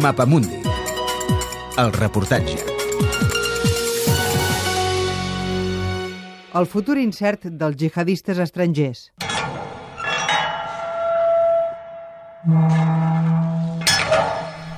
Mapamundi. El reportatge. El futur incert dels jihadistes estrangers.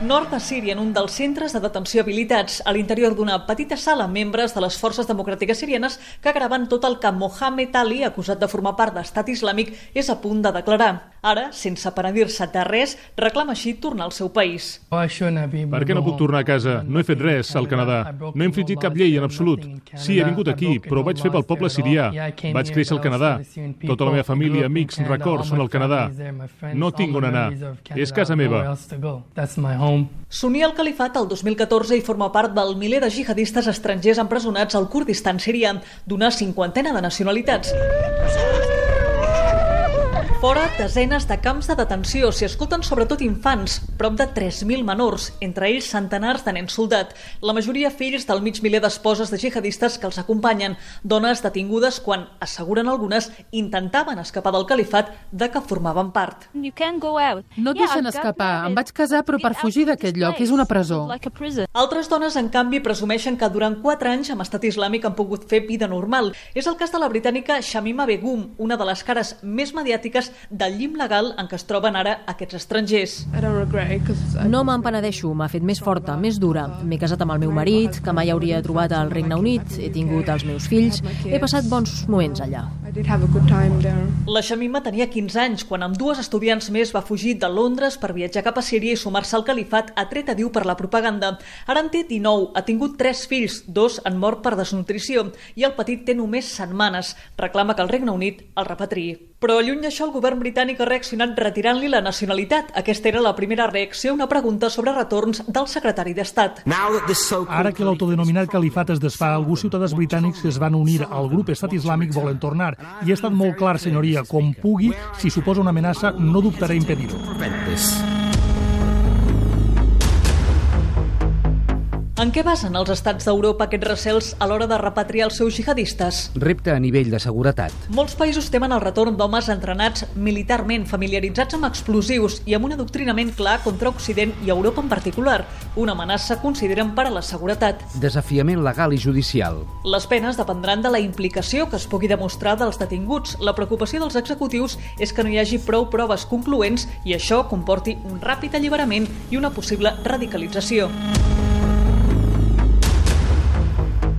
Nord de Síria, en un dels centres de detenció habilitats a l'interior d'una petita sala, membres de les forces democràtiques sirianes que graven tot el que Mohamed Ali, acusat de formar part d'estat islàmic, és a punt de declarar. Ara, sense penedir-se de res, reclama així tornar al seu país. Per què no puc tornar a casa? No he fet res al Canadà. No he infringit cap llei en absolut. Sí, he vingut aquí, però ho vaig fer pel poble sirià. Vaig créixer al Canadà. Tota la meva família, amics, records són al Canadà. No tinc on anar. És casa meva. S'uní al califat el 2014 i forma part del miler de jihadistes estrangers empresonats al Kurdistan sirià, d'una cinquantena de nacionalitats. Fora, desenes de camps de detenció s'hi escolten sobretot infants, prop de 3.000 menors, entre ells centenars de nens soldat, la majoria fills del mig miler d'esposes de jihadistes que els acompanyen, dones detingudes quan, asseguren algunes, intentaven escapar del califat de què formaven part. No et deixen escapar. Em vaig casar però per fugir d'aquest lloc. És una presó. Altres dones, en canvi, presumeixen que durant 4 anys amb estat islàmic han pogut fer vida normal. És el cas de la britànica Shamima Begum, una de les cares més mediàtiques del llim legal en què es troben ara aquests estrangers. No me'n penedeixo, m'ha fet més forta, més dura. M'he casat amb el meu marit, que mai hauria trobat al Regne Unit, he tingut els meus fills, he passat bons moments allà. La Shamima tenia 15 anys quan amb dues estudiants més va fugir de Londres per viatjar cap a Síria i sumar-se al califat a tret a diu per la propaganda. Ara en té 19, ha tingut 3 fills, dos han mort per desnutrició i el petit té només setmanes. Reclama que el Regne Unit el repatriï. Però lluny d'això, el govern britànic ha reaccionat retirant-li la nacionalitat. Aquesta era la primera reacció a una pregunta sobre retorns del secretari d'Estat. Ara que l'autodenominat califat es desfà, alguns ciutadans britànics que es van unir al grup estat islàmic volen tornar. I ha estat molt clar, senyoria, com pugui, si suposa una amenaça, no dubtaré a impedir-ho. En què basen els estats d'Europa aquests recels a l'hora de repatriar els seus jihadistes? Repte a nivell de seguretat. Molts països temen el retorn d'homes entrenats militarment, familiaritzats amb explosius i amb un adoctrinament clar contra Occident i Europa en particular. Una amenaça consideren per a la seguretat. Desafiament legal i judicial. Les penes dependran de la implicació que es pugui demostrar dels detinguts. La preocupació dels executius és que no hi hagi prou proves concloents i això comporti un ràpid alliberament i una possible radicalització.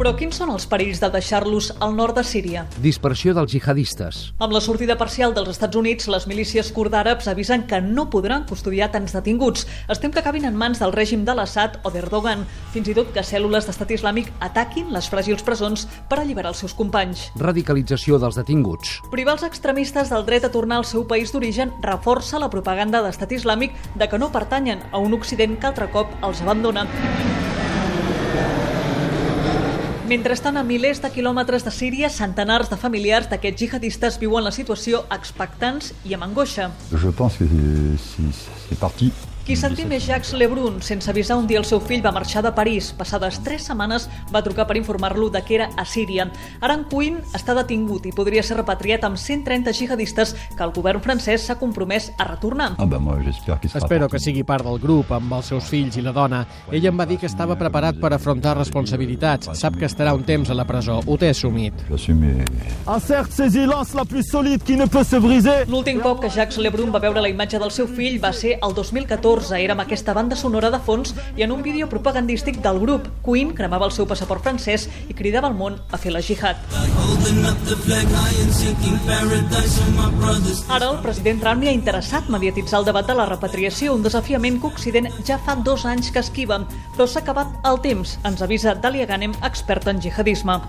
Però quins són els perills de deixar-los al nord de Síria? Dispersió dels jihadistes. Amb la sortida parcial dels Estats Units, les milícies kurdàrabs avisen que no podran custodiar tants detinguts. Es tem que acabin en mans del règim de l'Assad o d'Erdogan, fins i tot que cèl·lules d'estat islàmic ataquin les fràgils presons per alliberar els seus companys. Radicalització dels detinguts. Privar els extremistes del dret a tornar al seu país d'origen reforça la propaganda d'estat islàmic de que no pertanyen a un Occident que altre cop els abandona. Mentrestant, a milers de quilòmetres de Síria, centenars de familiars d'aquests jihadistes viuen la situació expectants i amb angoixa. Je pense que c'est parti qui sentim és Jacques Lebrun. Sense avisar, un dia el seu fill va marxar de París. Passades tres setmanes va trucar per informar-lo de que era a Síria. Ara en Quinn està detingut i podria ser repatriat amb 130 jihadistes que el govern francès s'ha compromès a retornar. Ah ben, moi, Espero que sigui part del grup, amb els seus fills i la dona. Ell em va dir que estava preparat per afrontar responsabilitats. Sap que estarà un temps a la presó. Ho té assumit. La plus solide qui ne peut se briser. L'últim cop que Jacques Lebrun va veure la imatge del seu fill va ser el 2014. Era amb aquesta banda sonora de fons i en un vídeo propagandístic del grup. Queen cremava el seu passaport francès i cridava al món a fer la jihad. Ara el president Trump li ha interessat mediatitzar el debat de la repatriació, un desafiament que Occident ja fa dos anys que esquiva. Però s'ha acabat el temps, ens avisa Dalia Ganem, experta en jihadisme.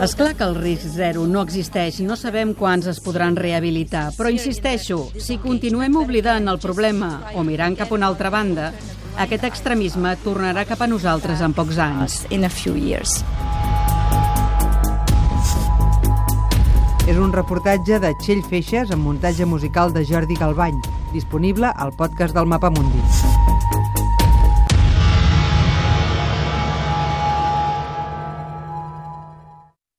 És clar que el risc zero no existeix i no sabem quants es podran rehabilitar, però insisteixo, si continuem oblidant el problema o mirant cap a una altra banda, aquest extremisme tornarà cap a nosaltres en pocs anys. In a few years. És un reportatge de Txell Feixes amb muntatge musical de Jordi Galbany, disponible al podcast del Mapamundi.